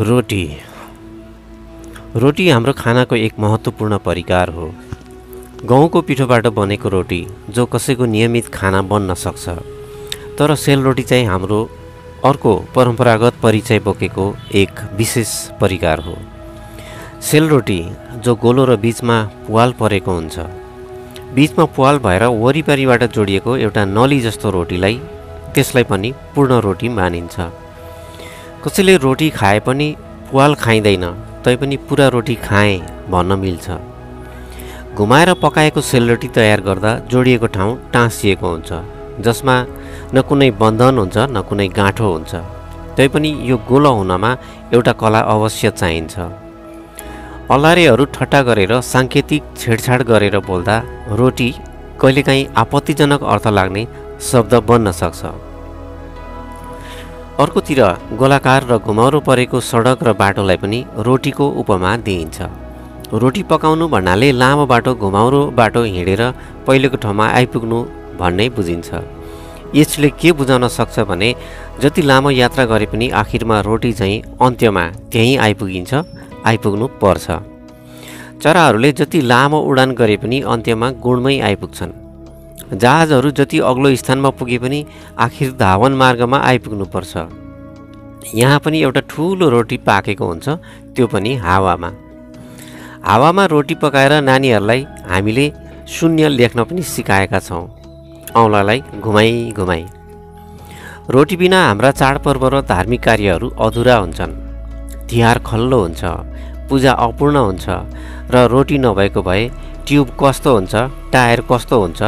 रोटी। रोटी हाम्रो खानाको एक महत्त्वपूर्ण परिकार हो। गहुँको पिठोबाट बनेको रोटी जो कसैको नियमित खाना बन्न सक्छ। तर सेलरोटी चाहिँ हाम्रो अर्को परम्परागत परिचय बोकेको एक विशेष परिकार हो। सेलरोटी जो गोलो र बिचमा पुवाल परेको हुन्छ। बिचमा पुवाल भएर वरिपरिबाट जोडिएको एउटा नली जस्तो रोटीलाई त्यसलाई पनि पूर्ण रोटी मानिन्छ। कसैले रोटी खाए पनि पुवाल खाइँदैन तैपनि पुरा रोटी खाएँ भन्न मिल्छ। घुमाएर पकाएको सेलरोटी तयार गर्दा जोडिएको ठाउँ टाँसिएको हुन्छ जसमा न कुनै बन्धन हुन्छ न कुनै गाँठो हुन्छ। तैपनि यो गोलो हुनमा एउटा कला अवश्य चाहिन्छ। अल्लारेहरू ठट्टा गरेर साङ्केतिक छेडछाड गरेर बोल्दा रोटी कहिलेकाहीँ आपत्तिजनक अर्थ लाग्ने शब्द बन्न सक्छ। अर्कोतिर गोलाकार र घुमाउरो परेको सडक र बाटोलाई पनि रोटीको उपमा दिइन्छ। रोटी पकाउनु भन्नाले लामो बाटो घुमाउरो बाटो हिँडेर पहिलेको ठाउँमा आइपुग्नु भन्ने बुझिन्छ। यसले के बुझाउन सक्छ भने जति लामो यात्रा गरे पनि आखिरमा रोटी चाहिँ अन्त्यमा त्यहीँ आइपुगिन्छ आइपुग्नु पर्छ। चराहरूले जति लामो उडान गरे पनि अन्त्यमा गुणमै आइपुग्छन्। जहाजहरू जति अग्लो स्थानमा पुगे पनि आखिर धावन मार्गमा आइपुग्नुपर्छ। यहाँ पनि एउटा ठुलो रोटी पाकेको हुन्छ त्यो पनि हावामा। हावामा रोटी पकाएर नानीहरूलाई हामीले शून्य लेख्न पनि सिकाएका छौँ। औँलालाई घुमाइ घुमाइ। रोटी बिना हाम्रा चाडपर्व र धार्मिक कार्यहरू अधुरा हुन्छन्। तिहार खल्लो हुन्छ पूजा अपूर्ण हुन्छ र रोटी नभएको भए ट्युब कस्तो हुन्छ टायर कस्तो हुन्छ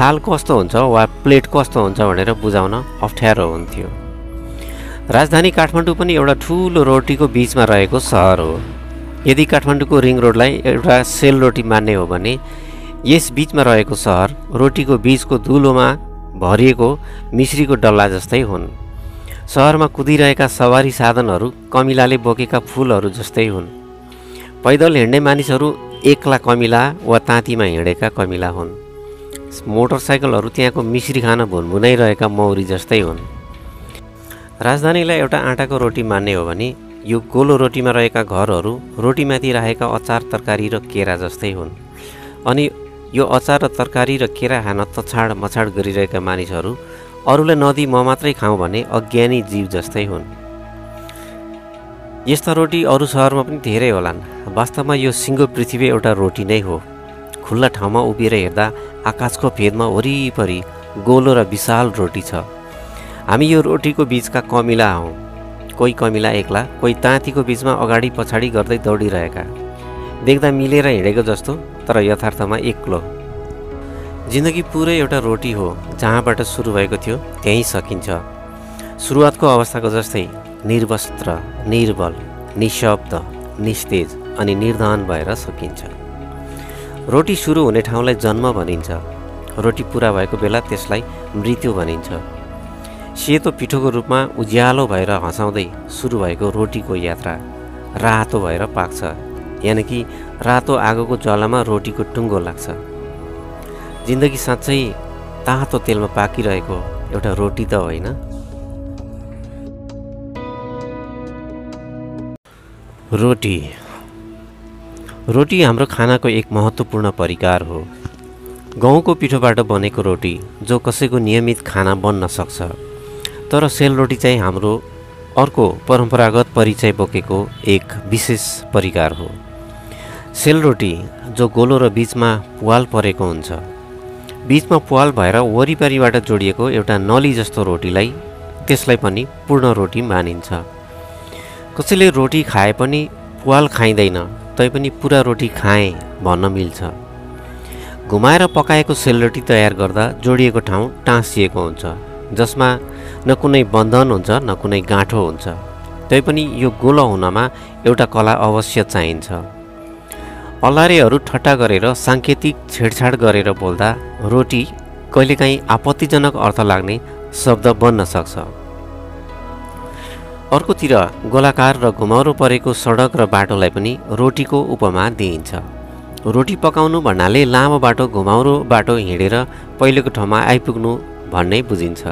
थाल कस्तो हुन्छ वा प्लेट कस्तो हुन्छ भनेर बुझाउन अप्ठ्यारो हुन्थ्यो। राजधानी काठमाडौँ पनि एउटा ठुलो रोटीको बिचमा रहेको सहर हो। यदि काठमाडौँको रिङ रोडलाई एउटा सेल रोटी मान्ने हो भने यस बिचमा रहेको सहर रोटीको बिचको धुलोमा भरिएको मिश्रीको डल्ला जस्तै हुन्। सहरमा कुदिरहेका सवारी साधनहरू कमिलाले बोकेका फुलहरू जस्तै हुन्। पैदल हिँड्ने मानिसहरू एक्ला कमिला वा ताँतीमा हिँडेका कमिला हुन्। मोटरसाइकलहरू त्यहाँको मिश्री खान भुनभुनाइरहेका मौरी जस्तै हुन्। राजधानीलाई एउटा आँटाको रोटी मान्ने हो भने यो गोलो रोटीमा रहेका घरहरू रोटीमाथि राखेका अचार तरकारी र केरा जस्तै हुन्। अनि यो अचार र तरकारी र केरा खान तछाड मछाड गरिरहेका मानिसहरू अरूलाई नदी म मात्रै खाउँ भने अज्ञानी जीव जस्तै हुन्। यस्ता रोटी अरू सहरमा पनि धेरै होलान्। वास्तवमा यो सिङ्गो पृथ्वी एउटा रोटी नै हो। खुल्ला ठाउँमा उभिएर हेर्दा आकाशको फेदमा वरिपरि गोलो र विशाल रोटी छ। हामी यो रोटीको बिचका कमिला हौँ। कोही कमिला एक्ला कोही ताँतीको बिचमा अगाडि पछाडि गर्दै दौडिरहेका। देख्दा मिलेर हिँडेको जस्तो तर यथार्थमा एक्लो। जिन्दगी पुरै एउटा रोटी हो जहाँबाट सुरु भएको थियो त्यहीँ सकिन्छ। सुरुवातको अवस्थाको जस्तै निर्वस्त्र निर्बल निशब्द निस्तेज अनि निर्धन भएर सकिन्छ। रोटी सुरु हुने ठाउँलाई जन्म भनिन्छ। रोटी पुरा भएको बेला त्यसलाई मृत्यु भनिन्छ। सेतो पिठोको रूपमा उज्यालो भएर हँसाउँदै सुरु भएको रोटीको यात्रा रातो भएर पाक्छ। यानि कि रातो आगोको जलामा रोटीको टुङ्गो लाग्छ। जिन्दगी साँच्चै तातो तेलमा पाकिरहेको एउटा रोटी त होइन। रोटी। रोटी हाम्रो खानाको एक महत्त्वपूर्ण परिकार हो। गहुँको पिठोबाट बनेको रोटी जो कसैको नियमित खाना बन्न सक्छ। तर सेलरोटी चाहिँ हाम्रो अर्को परम्परागत परिचय बोकेको एक विशेष परिकार हो। सेलरोटी जो गोलो र बिचमा पुवाल परेको हुन्छ। बिचमा पुवाल भएर वरिपरिबाट जोडिएको एउटा नली जस्तो रोटीलाई त्यसलाई पनि पूर्ण रोटी मानिन्छ। कसैले रोटी खाए पनि पुवाल खाइँदैन। तैपनि पुरा रोटी खाएँ भन्न मिल्छ। घुमाएर पकाएको सेलरोटी तयार गर्दा जोडिएको ठाउँ टाँसिएको हुन्छ जसमा न कुनै बन्धन हुन्छ न कुनै गाँठो हुन्छ। तैपनि यो गोलो हुनमा एउटा कला अवश्य चाहिन्छ। अल्लारेहरू ठट्टा गरेर साङ्केतिक छेडछाड गरेर बोल्दा रोटी कहिलेकाहीँ आपत्तिजनक अर्थ लाग्ने शब्द बन्न सक्छ। अर्कोतिर गोलाकार र घुमाउरो परेको सडक र बाटोलाई पनि रोटीको उपमा दिइन्छ। रोटी पकाउनु भन्नाले लामो बाटो घुमाउरो बाटो हिँडेर पहिलेको ठाउँमा आइपुग्नु भन्ने बुझिन्छ।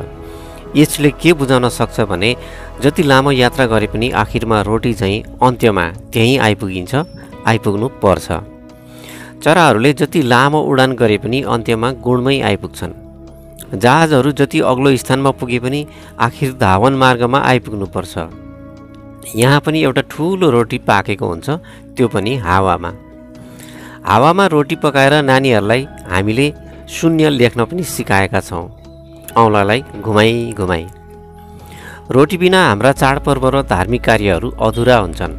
यसले के बुझाउन सक्छ भने जति लामो यात्रा गरे पनि आखिरमा रोटी चाहिँ अन्त्यमा त्यहीँ आइपुगिन्छ आइपुग्नु पर्छ। चराहरूले जति लामो उडान गरे पनि अन्त्यमा गुणमै आइपुग्छन्। जहाजहरू जति अग्लो स्थानमा पुगे पनि आखिर धावन मार्गमा आइपुग्नुपर्छ। यहाँ पनि एउटा ठुलो रोटी पाकेको हुन्छ त्यो पनि हावामा। हावामा रोटी पकाएर नानीहरूलाई हामीले शून्य लेख्न पनि सिकाएका छौँ। औँलालाई घुमाइ घुमाइ। रोटी बिना हाम्रा चाडपर्व र धार्मिक कार्यहरू अधुरा हुन्छन्।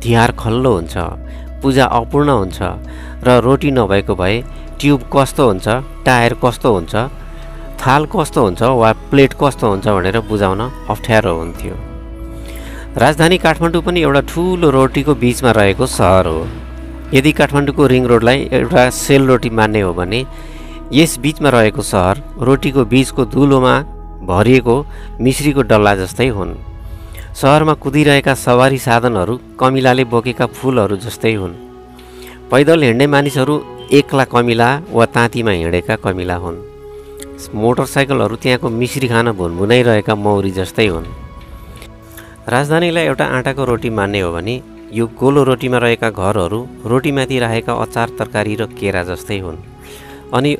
तिहार खल्लो हुन्छ पूजा अपूर्ण हुन्छ र रोटी नभएको भए ट्युब कस्तो हुन्छ टायर कस्तो हुन्छ थाल कस्तो हुन्छ वा प्लेट कस्तो हुन्छ भनेर बुझाउन अप्ठ्यारो हुन्थ्यो। राजधानी काठमाडौँ पनि एउटा ठुलो रोटीको बिचमा रहेको सहर हो। यदि काठमाडौँको रिङ रोडलाई एउटा सेल रोटी मान्ने हो भने यस बिचमा रहेको सहर रोटीको बिचको धुलोमा भरिएको मिश्रीको डल्ला जस्तै हुन्। सहरमा कुदिरहेका सवारी साधनहरू कमिलाले बोकेका फुलहरू जस्तै हुन्। पैदल हिँड्ने मानिसहरू एक्ला कमिला वा ताँतीमा हिँडेका कमिला हुन्। मोटरसाइकलहरू त्यहाँको मिश्री खान भुनभुनाइरहेका मौरी जस्तै हुन्। राजधानीलाई एउटा आँटाको रोटी मान्ने हो भने यो गोलो रोटीमा रहेका घरहरू रोटीमाथि राखेका अचार तरकारी र केरा जस्तै हुन्। अनि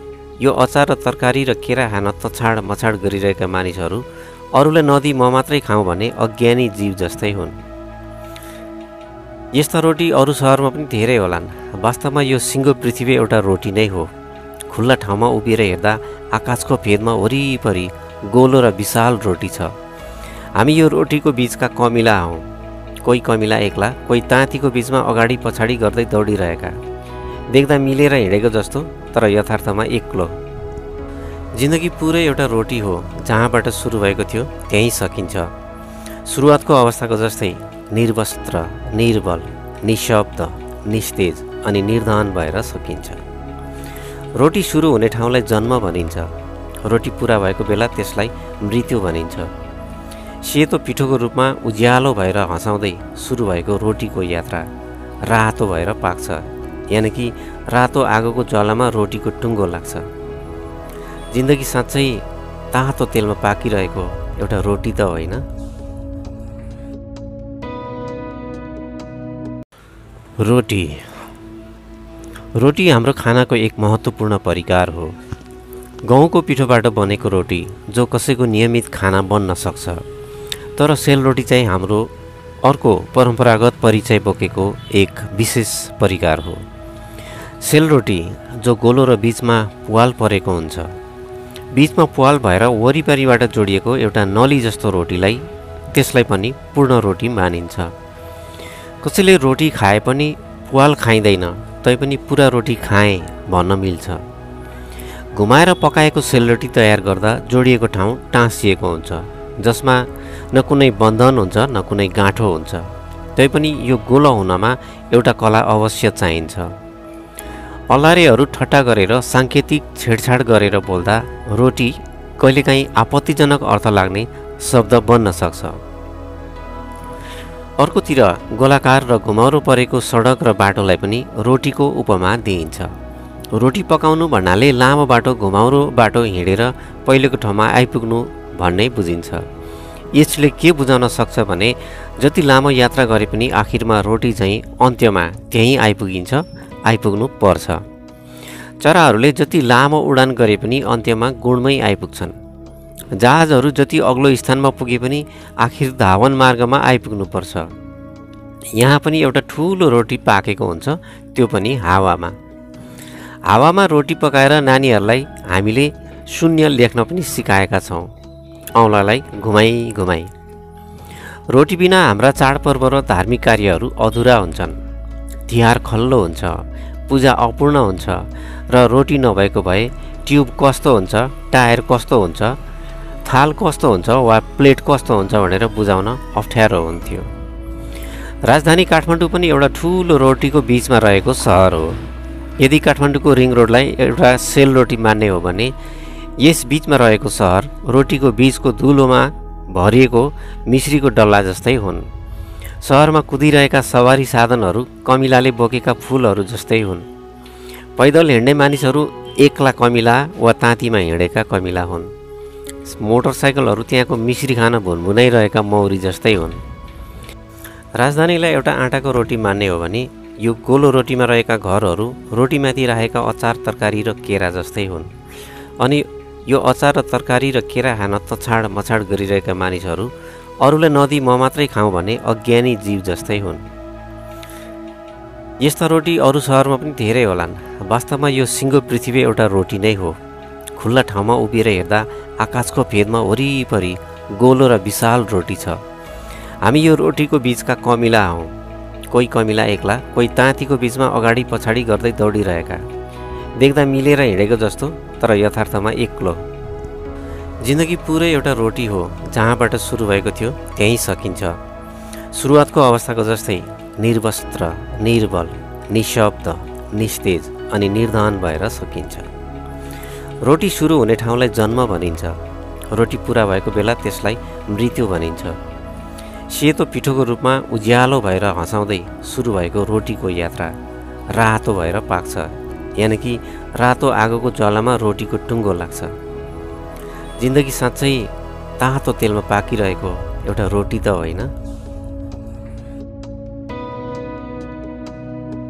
यो अचार र तरकारी र केरा खान तछाड मछाड गरिरहेका मानिसहरू अरूलाई नदी म मात्रै खाउँ भने अज्ञानी जीव जस्तै हुन्। यस्ता रोटी अरू सहरमा पनि धेरै होलान्। वास्तवमा यो सिङ्गो पृथ्वी एउटा रोटी नै हो। खुल्ला ठाउँमा उभिएर हेर्दा आकाशको फेदमा वरिपरि गोलो र विशाल रोटी छ। हामी यो रोटीको बिचका कमिला हौँ। कोही कमिला एक्ला कोही ताँतीको बिचमा अगाडि पछाडि गर्दै दौडिरहेका। देख्दा मिलेर हिँडेको जस्तो तर यथार्थमा एक्लो। जिन्दगी पुरै एउटा रोटी हो जहाँबाट सुरु भएको थियो त्यहीँ सकिन्छ। सुरुवातको अवस्थाको जस्तै निर्वस्त्र निर्बल निशब्द निस्तेज अनि निर्धन भएर सकिन्छ। रोटी सुरु हुने ठाउँलाई जन्म भनिन्छ। रोटी पुरा भएको बेला त्यसलाई मृत्यु भनिन्छ। सेतो पिठोको रूपमा उज्यालो भएर हँसाउँदै सुरु भएको रोटीको यात्रा रातो भएर पाक्छ। यानि कि रातो आगोको जलामा रोटीको टुङ्गो लाग्छ। जिन्दगी साँच्चै तातो तेलमा पाकिरहेको एउटा रोटी त होइन। रोटी। रोटी हाम्रो खानाको एक महत्त्वपूर्ण परिकार हो। गहुँको पिठोबाट बनेको रोटी जो कसैको नियमित खाना बन्न सक्छ। तर सेलरोटी चाहिँ हाम्रो अर्को परम्परागत परिचय बोकेको एक विशेष परिकार हो। सेलरोटी जो गोलो र बिचमा पुवाल परेको हुन्छ। बिचमा पुवाल भएर वरिपरिबाट जोडिएको एउटा नली जस्तो रोटीलाई त्यसलाई पनि पूर्ण रोटी मानिन्छ। कसैले रोटी खाए पनि पुवाल खाइँदैन। तैपनि पुरा रोटी खाएँ भन्न मिल्छ। घुमाएर पकाएको सेलरोटी तयार गर्दा जोडिएको ठाउँ टाँसिएको हुन्छ जसमा न कुनै बन्धन हुन्छ न कुनै गाँठो हुन्छ। तैपनि यो गोलो हुनमा एउटा कला अवश्य चाहिन्छ। अल्लारेहरू ठट्टा गरेर साङ्केतिक छेडछाड गरेर बोल्दा रोटी कहिलेकाहीँ आपत्तिजनक अर्थ लाग्ने शब्द बन्न सक्छ। अर्कोतिर गोलाकार र घुमाउरो परेको सडक र बाटोलाई पनि रोटीको उपमा दिइन्छ। रोटी पकाउनु भन्नाले लामो बाटो घुमाउरो बाटो हिँडेर पहिलेको ठाउँमा आइपुग्नु भन्ने बुझिन्छ। यसले के बुझाउन सक्छ भने जति लामो यात्रा गरे पनि आखिरमा रोटी चाहिँ अन्त्यमा त्यहीँ आइपुगिन्छ आइपुग्नु पर्छ। चराहरूले जति लामो उडान गरे पनि अन्त्यमा गुणमै आइपुग्छन्। जहाजहरू जति अग्लो स्थानमा पुगे पनि आखिर धावन मार्गमा आइपुग्नुपर्छ। यहाँ पनि एउटा ठुलो रोटी पाकेको हुन्छ त्यो पनि हावामा। हावामा रोटी पकाएर नानीहरूलाई हामीले शून्य लेख्न पनि सिकाएका छौँ। औँलालाई घुमाइ घुमाइ। रोटी बिना हाम्रा चाडपर्व र धार्मिक कार्यहरू अधुरा हुन्छन्। तिहार खल्लो हुन्छ पूजा अपूर्ण हुन्छ र रोटी नभएको भए ट्युब कस्तो हुन्छ टायर कस्तो हुन्छ थाल कस्तो हुन्छ वा प्लेट कस्तो हुन्छ भनेर बुझाउन अप्ठ्यारो हुन्थ्यो। राजधानी काठमाडौँ पनि एउटा ठुलो रोटीको बिचमा रहेको सहर हो। यदि काठमाडौँको रिङ रोडलाई एउटा सेल रोटी मान्ने हो भने यस बिचमा रहेको सहर रोटीको बिचको धुलोमा भरिएको मिश्रीको डल्ला जस्तै हुन्। सहरमा कुदिरहेका सवारी साधनहरू कमिलाले बोकेका फुलहरू जस्तै हुन्। पैदल हिँड्ने मानिसहरू एक्ला कमिला वा ताँतीमा हिँडेका कमिला हुन्। मोटरसाइकलहरू त्यहाँको मिश्री खान भुनभुनाइरहेका मौरी जस्तै हुन्। राजधानीलाई एउटा आँटाको रोटी मान्ने हो भने यो गोलो रोटीमा रहेका घरहरू रोटीमाथि राखेका अचार तरकारी र केरा जस्तै हुन्। अनि यो अचार र तरकारी र केरा खान तछाड मछाड गरिरहेका मानिसहरू अरूलाई नदी म मात्रै खाउँ भने अज्ञानी जीव जस्तै हुन्। यस्ता रोटी अरू सहरमा पनि धेरै होलान्। वास्तवमा यो सिङ्गो पृथ्वी एउटा रोटी नै हो। खुल्ला ठाउँमा उभिएर हेर्दा आकाशको फेदमा वरिपरि गोलो र विशाल रोटी छ। हामी यो रोटीको बिचका कमिला हौँ। कोही कमिला एक्ला कोही ताँतीको बिचमा अगाडि पछाडि गर्दै दौडिरहेका। देख्दा मिलेर हिँडेको जस्तो तर यथार्थमा एक्लो। जिन्दगी पुरै एउटा रोटी हो जहाँबाट सुरु भएको थियो त्यहीँ सकिन्छ। सुरुवातको अवस्थाको जस्तै निर्वस्त्र निर्बल निशब्द निस्तेज अनि निर्धन भएर सकिन्छ। रोटी सुरु हुने ठाउँलाई जन्म भनिन्छ। रोटी पुरा भएको बेला त्यसलाई मृत्यु भनिन्छ। सेतो पिठोको रूपमा उज्यालो भएर हँसाउँदै सुरु भएको रोटीको यात्रा रातो भएर पाक्छ। यानि कि रातो आगोको ज्वालामा रोटीको टुङ्गो लाग्छ। जिन्दगी साँच्चै तातो तेलमा पाकिरहेको एउटा रोटी त होइन।